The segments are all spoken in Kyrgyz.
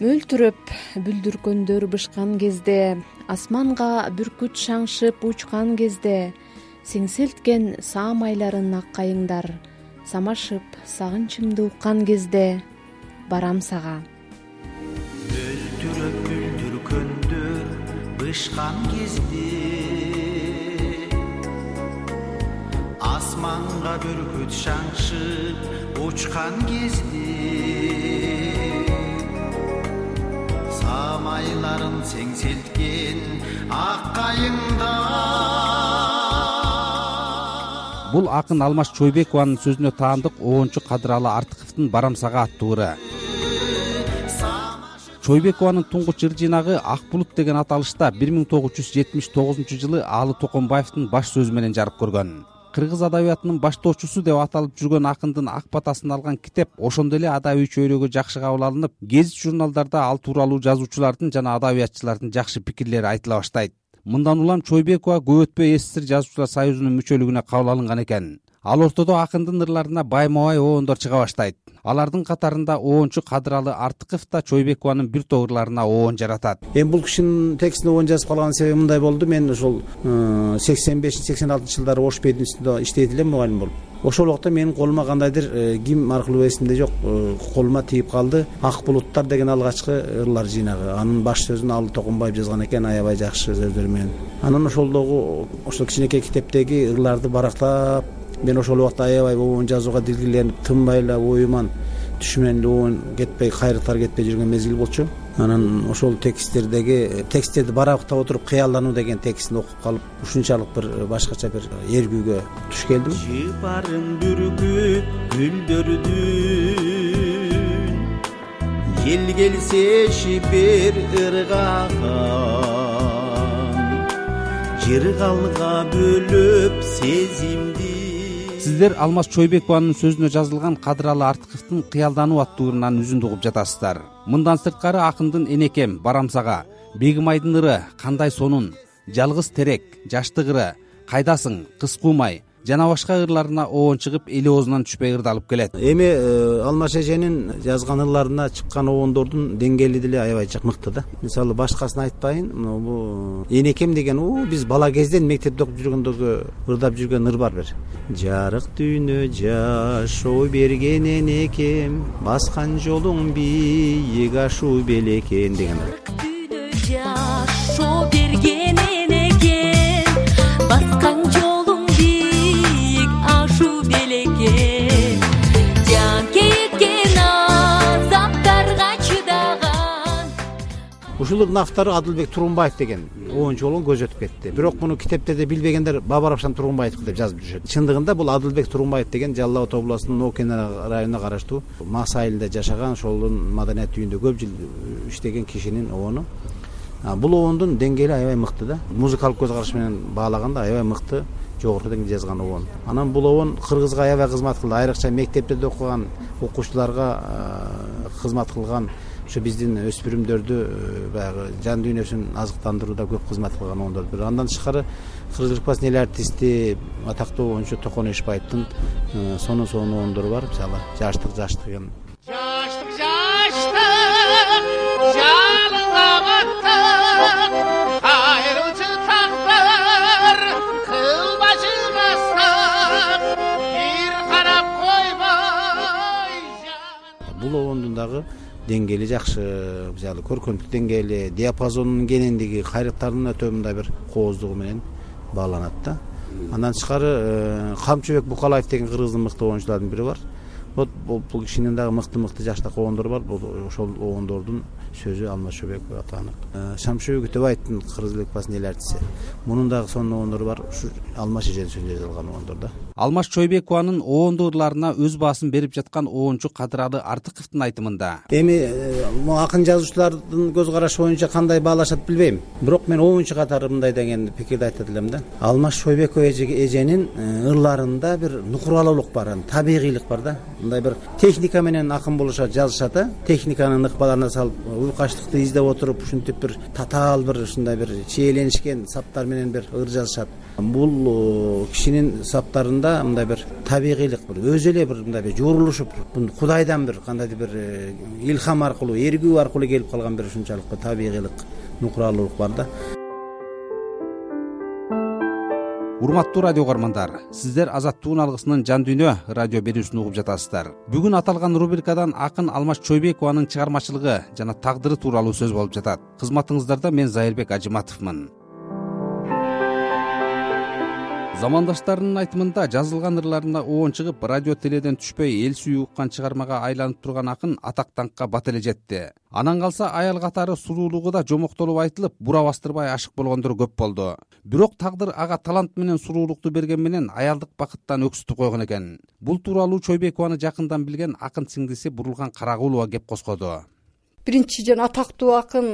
мөлтүрөп бүлдүркөндөр бышкан кезде асманга бүркүт шаңшып учкан кезде сеңселткен саамайларын ак кайыңдар самашып сагынчымды уккан кезде барам сага. Мөлтүрөп бүлдүркөндөр бышкан кезде асманга бүркүт шаңшып учкан кезде самайларын сеңселткен ак кайыңдар бул акын алмаз чойбекованын сөзүнө таандык обончу кадыралы артыковдун барам сага аттуу ыры чойбекованын туңгуч ыр жыйнагы ак булут деген аталышта бир миң тогуз жүз жетимиш тогузунчу жылы аалы токонбаевдин баш сөзү менен жарык көргөн кыргыз адабиятынын баштоочусу деп аталып жүргөн акындын ак батасын алган китеп ошондо эле адабий чөйрөгө жакшы кабыл алынып гезит журналдарда ал тууралуу жазуучулардын жана адабиятчылардын жакшы пикирлери айтыла баштайт. Мындан улам чойбекова көп өтпөй ссср жазуучулар союзунун мүчөлүгүнө кабыл алынган экен ал ортодо акындын ырларына байма бай обондор чыга баштайт. Алардын катарында обончу кадыралы артыков да чойбекованын бир топ ырларына обон жаратат. Эми бул кишинин текстине обон жазып калганын себеби мындай болду. Мен ошол э, сексен бешинчи сексен алтынчы жылдары ош пединститутунда иштейт элем мугалим болуп ошол убакта менин колума кандайдыр э, ким аркылуу эсимде жок э, колума тийип калды. Ак булуттар деген алгачкы ырлар жыйнагы. Анын баш сөзүн аалы токонбаев жазган экен аябай жакшы сөздөр менен. Анан ошолдогу ошол кичинекей китептеги ырларды барактап мен ошол убакта аябай обон жазууга дилгирленип тынбай эле оюман түшүмөн эле обон кетпей кайрыктар кетпей жүргөн мезгил болчу. Анан ошол тексттердеги тексттерди барактап отуруп кыялдануу деген текстин окуп калып ушунчалык бир башкача бир эргүүгө туш келдим. Жыпарын бүркүп гүлдөрдүн эл келсе шипер ыргаган. Жыргалга бөлөп сезимди сиздер алмаз чойбекованын сөзүнө жазылган кадыралы артыковдун кыялдануу аттуу ырынан үзүндү угуп жатасыздар. Мындан сырткары акындын энекем барам сага бегимайдын ыры кандай сонун жалгыз терек жаштык ыры кайдасың кыз куумай жана башка ырларына обон чыгып эл оозунан түшпөй ырдалып келет. Эми э, алмаз эженин жазган ырларына чыккан обондордун деңгээли деле аябай мыкты да. Мисалы башкасын айтпайын могу энекем деген у биз бала кезден мектепте окуп жүргөндөгү ырдап жүргөн ыр бар бир жарык дүйнө жашоо берген энекем баскан жолуң бийик ашуу белекен деген дүйнө жашоо автору адылбек тургунбаев деген обончу болгон көзү кетти. Бирок муну китептерде билбегендер баба рапшан тургунбаевдики деп жазып жүрүшөт чындыгында бул адылбек тургунбаев деген жалал абад областынын ноокин районуна караштуу мас айылында жашаган ошолдун маданият үйүндө көп жыл иштеген кишинин обону бул обондун деңгээли аябай мыкты да. Музыкалык көз караш менен баалаганда аябай мыкты жогорку деңгээлде жазган обон анан бул обон кыргызга аябай кызмат кылды. Айрыкча мектептерде окуган окуучуларга кызмат кылган ушу биздин өспүрүмдөрдү э, баягы жан дүйнөсүн азыктандырууда көп кызмат кылган обондордун бири андан тышкары кыргыз ыркпасын эл артисти атактуу обончу токон эшбаевдин э, сонун сонун обондору бар. Мисалы жаштык жаштык деген. Жаштык жаштык жалынга баттык айрылчу тагдыр кылбачы бастык бир карап койбой бул обондун дагы деңгээли жакшы мисалы көркөмдүк деңгээли диапазонунун кенендиги кайрыктарынын өтө мындай бир кооздугу менен бааланат да. Андан тышкары э, камчыбек букалаев деген кыргыздын мыкты обончуларынын бири бар. Вот бул кишинин дагы мыкты мыкты жаштык обондору бар. Бул ошол обондордун сөзү алмаз чойбеков атанык э, шамшыбек өтөбаевдин кыргыз лирикасынын эл артисти мунун дагы сонун обондору бар. Ушу алмаз эженин сөзүнө жазылган обондор да. Алмаз чойбекованын обондуу өз баасын берип жаткан обончу кадыралы артыковдун айтымында. Эми э, акын жазуучулардын көз карашы боюнча кандай баалашат билбейм. Бирок мен обончу катары мындай деген пикирди айтат элем да. Алмаз чойбеков эженин э, ырларында бир нукуралуулук бар табигыйлык бар да. Мындай бир техника менен акын болушат жазышат э техниканын ыкпаларына салып уйкачтыкты издеп отуруп ушинтип бир татаал бир ушундай бир чиеленишкен саптар менен бир ыр жазышат бул э, кишинин саптарында мындай бир табигыйлык бир өзү эле бир мындай бир журулушуп кудайдан бир кандайдыр бир э, илхам аркылуу эргүү аркылуу келип калган бир ушунчалык бир табигыйлык нукралуулук бар да урматтуу радио угармандар сиздер азаттыктын алгысынын жан дүйнө радио берүүсүн угуп жатасыздар. Бүгүн аталган рубрикадан акын алмаз чойбекованын чыгармачылыгы жана тагдыры тууралуу сөз болуп жатат. Кызматыңыздарда мен зайырбек ажыматовмун замандаштарынын айтымында жазылган ырларына оон чыгып радио теледен түшпөй эл сүйүү уккан чыгармага айланып турган акын атак даңкка бата эле жетти анан калса аял катары суруулугу да жомоктолуп айтылып бура бастырбай ашык болгондор көп болду. Бирок тагдыр ага талант менен суруулукту берген менен аялдык бакыттан өксүтүп койгон экен. Бул тууралуу чойбекованы жакындан билген акын сиңдиси бурулган карагулова кеп козгоду биринчи жана атактуу акын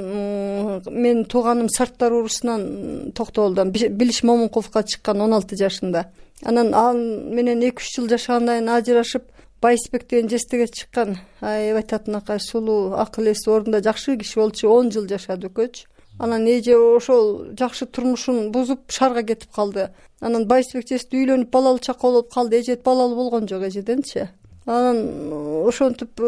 менин тууганым сарттар уурусунан токтогулдан билиш момунковго чыккан он алты жашында. Анан ал менен эки үч жыл жашагандан кийин ажырашып байысбек деген жездеге чыккан. Аябай татынакай сулуу акыл эси ордунда жакшы киши болчу он жыл жашады экөөчү анан эже ошол жакшы турмушун бузуп шаарга кетип калды. Анан байысбек жезде үйлөнүп балалуу чакалуу болуп калды. Эже балалуу болгон жок эжеденчи анан ошентип э,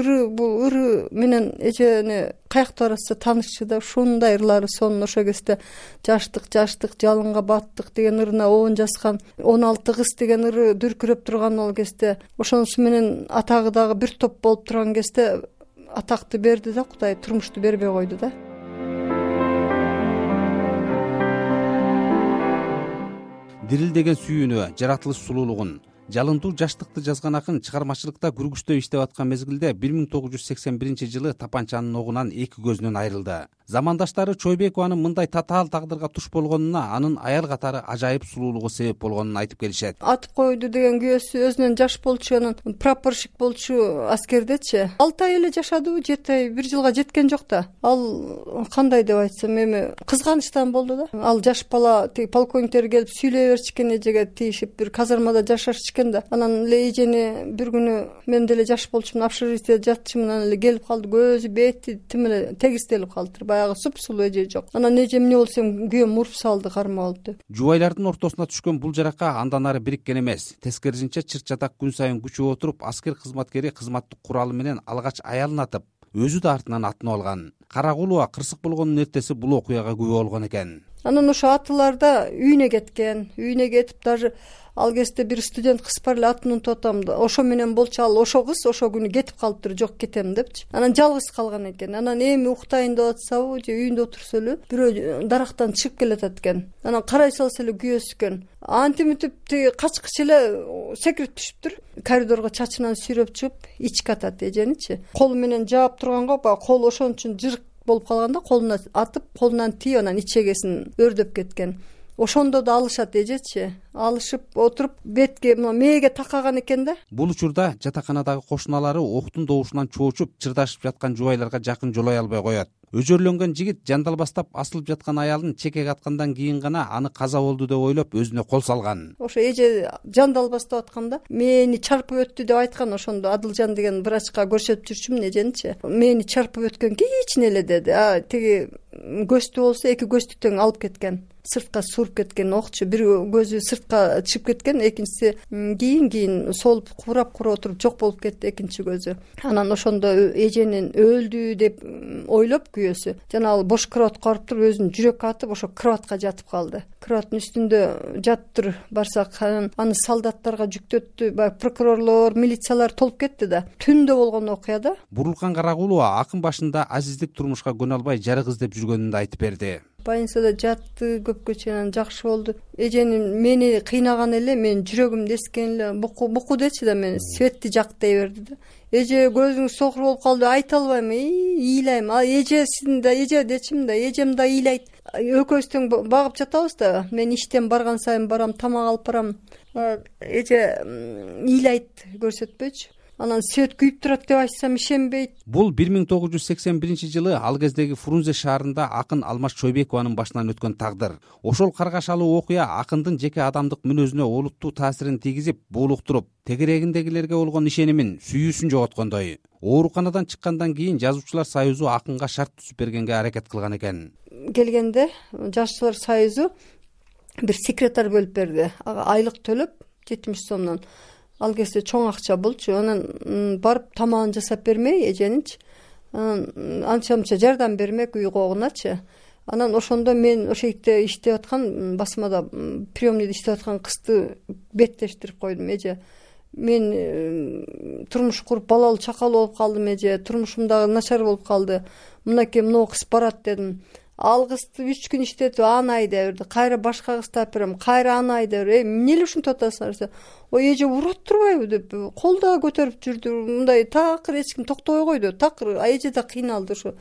ыры бул ыры менен эжени каякта баратса таанышчу да ушундай ырлары сонун ошол кезде жаштык жаштык жалынга баттык деген ырына обон жазган он алты кыз деген ыры дүркүрөп турган ал кезде ошонусу менен атагы дагы бир топ болуп турган кезде атакты берди да кудай турмушту бербей койду да. Дирилдеген сүйүүнү жаратылыш сулуулугун жалындуу жаштыкты жазган акын чыгармачылыкта күргүчтөй иштеп аткан мезгилде бир миң тогуз жүз сексен биринчи жылы тапанчанын огунан эки көзүнөн айрылды. Замандаштары чойбекованын мындай татаал тагдырга туш болгонуна анын аял катары ажайып сулуулугу себеп болгонун айтып келишет. Атып койду деген күйөөсү өзүнөн жаш болчу анан прапорщик болчу аскердечи. Алты ай эле жашадыбы жети ай бир жылга жеткен жок да. Ал кандай деп айтсам эми кызганычтан болду да. Ал жаш бала тиги полковниктер келип сүйлөй берчү экен эжеге тиешип бир казармада жашашчу экен да. Анан эле эжени бир күнү мен деле жаш болчумун общежитиеде жатчумун анан эле келип калды көзү бети тим эле тегистелип калыптыр баягы супсулуу эже жок. Анан эже эмне болду десем күйөөм уруп салды кармап алып деп жубайлардын ортосуна түшкөн бул жарака андан ары бириккен эмес. Тескерисинче чырт чатак күн сайын күчүп отуруп аскер кызматкери кызматтык куралы менен алгач аялын атып өзү да артынан атынып алган. Карагулова кырсык болгондун эртеси бул окуяга күбө болгон экен анан ошо атыларда үйүнө кеткен үйүнө кетип даже ал кезде бир студент кыз бар эле атын унутуп атам ошо менен болчу ал ошол кыз ошол күнү кетип калыптыр жок кетем депчи. Анан жалгыз калган экен. Анан эми уктайын деп атсабы же үйүндө отурса эле бирөө дарактан чыгып келатат экен. Анан карай салса эле күйөөсү экен. Антип мынтип тиги качкыч эле секирип түшүптүр коридорго чачынан сүйрөп чыгып ичке атат эженичи колу менен жаап турганга баягы колу ошон үчүн жырык болуп калган да колуна атып колунан тийип анан ичегесин өрдөп кеткен ошондо да алышат эжечи. Алышып отуруп бетке мына мээге такаган экен да. Бул учурда жатаканадагы кошуналары октун добушунан чоочуп чырдашып жаткан жубайларга жакын жолой албай коет. Өзөрлөнгөн жигит жандалбастап асылып жаткан аялын чекек аткандан кийин гана аны каза болду деп ойлоп өзүнө кол салган. Ошо эже жандалбастап атканда мээни чарпып өттү деп айткан ошондо адылжан деген врачка көрсөтүп жүрчүмүн эженичи мээни чарпып өткөн кичине эле деди. А тиги көзтү болсо эки көздү тең алып кеткен сыртка сууруп кеткен окчу. Бир көзү сыртка чыгып кеткен экинчиси кийин кийин солуп кубурап кубурап отуруп жок болуп кетти экинчи көзү. Анан ошондо эженин өлдү деп ойлоп күйөөсү жанагы бош кроватка барып туруп өзүнүн жүрөккө атып ошо кроватка жатып калды. Кроваттын үстүндө жатыптыр барсак анан аны солдаттарга жүктөттү баягы прокурорлор милициялар толуп кетти да. Түндө болгон окуя да бурулкан карагулова акын башында азиздик турмушка көнө албай жарык издеп жүргөнүн да айтып берди больницада жатты көпкө чейин анан жакшы болду. Эжени мени кыйнаган эле менин жүрөгүмдү эскен эле буку буку дечи да мени светти жак дей берди да. Эже көзүңүз сокур болуп калды айта албайм ыйлайм. А эжесин да эже дечимин да эжем да ыйлайт. Экөөбүз тең багып жатабыз да мен иштен барган сайын барам тамак алып барам. Эже ыйлайт көрсөтпөйчү анан свет күйүп турат деп айтсам ишенбейт. Бул бир миң тогуз жүз сексен биринчи жылы ал кездеги фрунзе шаарында акын алмаз чойбекованын башынан өткөн тагдыр. Ошол каргашалуу окуя акындын жеке адамдык мүнөзүнө олуттуу таасирин тийгизип буулуктуруп тегерегиндегилерге болгон ишенимин сүйүүсүн жоготкондой. Ооруканадан чыккандан кийин жазуучулар союзу акынга шарт түзүп бергенге аракет кылган экен. Келгенде жазуучулар союзу бир секретарь бөлүп берди. Ага айлык төлөп жетимиш сомдон ал кезде чоң акча болчу анан барып тамагын жасап бермей эженинчи анан анча мынча жардам бермек үй когуначы анан ошондо мен ошентте иштеп аткан басмада приемныйда иштеп аткан кызды беттештирип койдум эже. Мен э, турмуш куруп балалуу чакалуу болуп калдым эже. Турмушум дагы начар болуп калды. Мынакей могу кыз барат дедим ал кызды үч күн иштетип аны айдай берди. Кайра башка кызды алып берем кайра аны айдай берди. Эй эмне эле ушинтип атасыңар десе ой эже урап турбайбы деп кол дагы көтөрүп жүрдү. Мындай такыр эч ким токтобой койду. Такыр эже да кыйналды ушу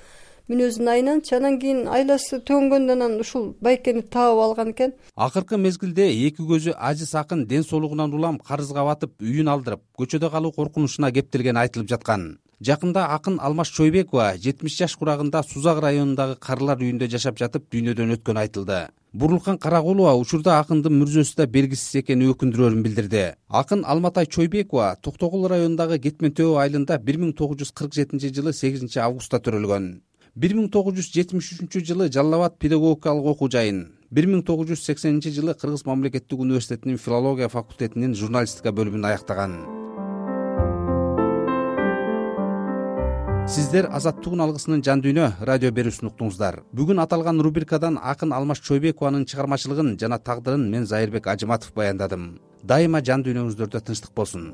мүнөзүнүн айынан,чы анан кийин айласы төнгөндө анан ушул байкени таап алган экен. Акыркы мезгилде эки көзү ажыз акын ден соолугунан улам карызга батып үйүн алдырып көчөдө калуу коркунучуна кептелгени айтылып жаткан жакында акын алмаш чойбекова жетимиш жаш курагында сузак районундагы карылар үйүндө жашап жатып дүйнөдөн өткөнү айтылды. Бурурлукан каракулова учурда акындын мүрзөсү да белгисиз экени өкүндүрөрүн билдирди. Акын алматай чойбекова токтогул районундагы кетмен төбө айылында бир миң тогуз жүз кырк жетинчи жылы сегизинчи августта төрөлгөн. бир миң тогуз жүз жетимиш үчүнчү жылы жалал абад педагогикалык окуу жайын бир миң тогуз жүз сексенинчи жылы кыргыз мамлекеттик университетинин филология факультетинин журналистика бөлүмүн аяктаган сиздер азаттыгын алгысынын жан дүйнө радио берүүсүн уктуңуздар бүгүн аталган рубрикадан акын алмаш чойбекованын чыгармачылыгын жана тагдырын мен зайырбек ажыматов баяндадым. Дайыма жан дүйнөңүздөрдө тынчтык болсун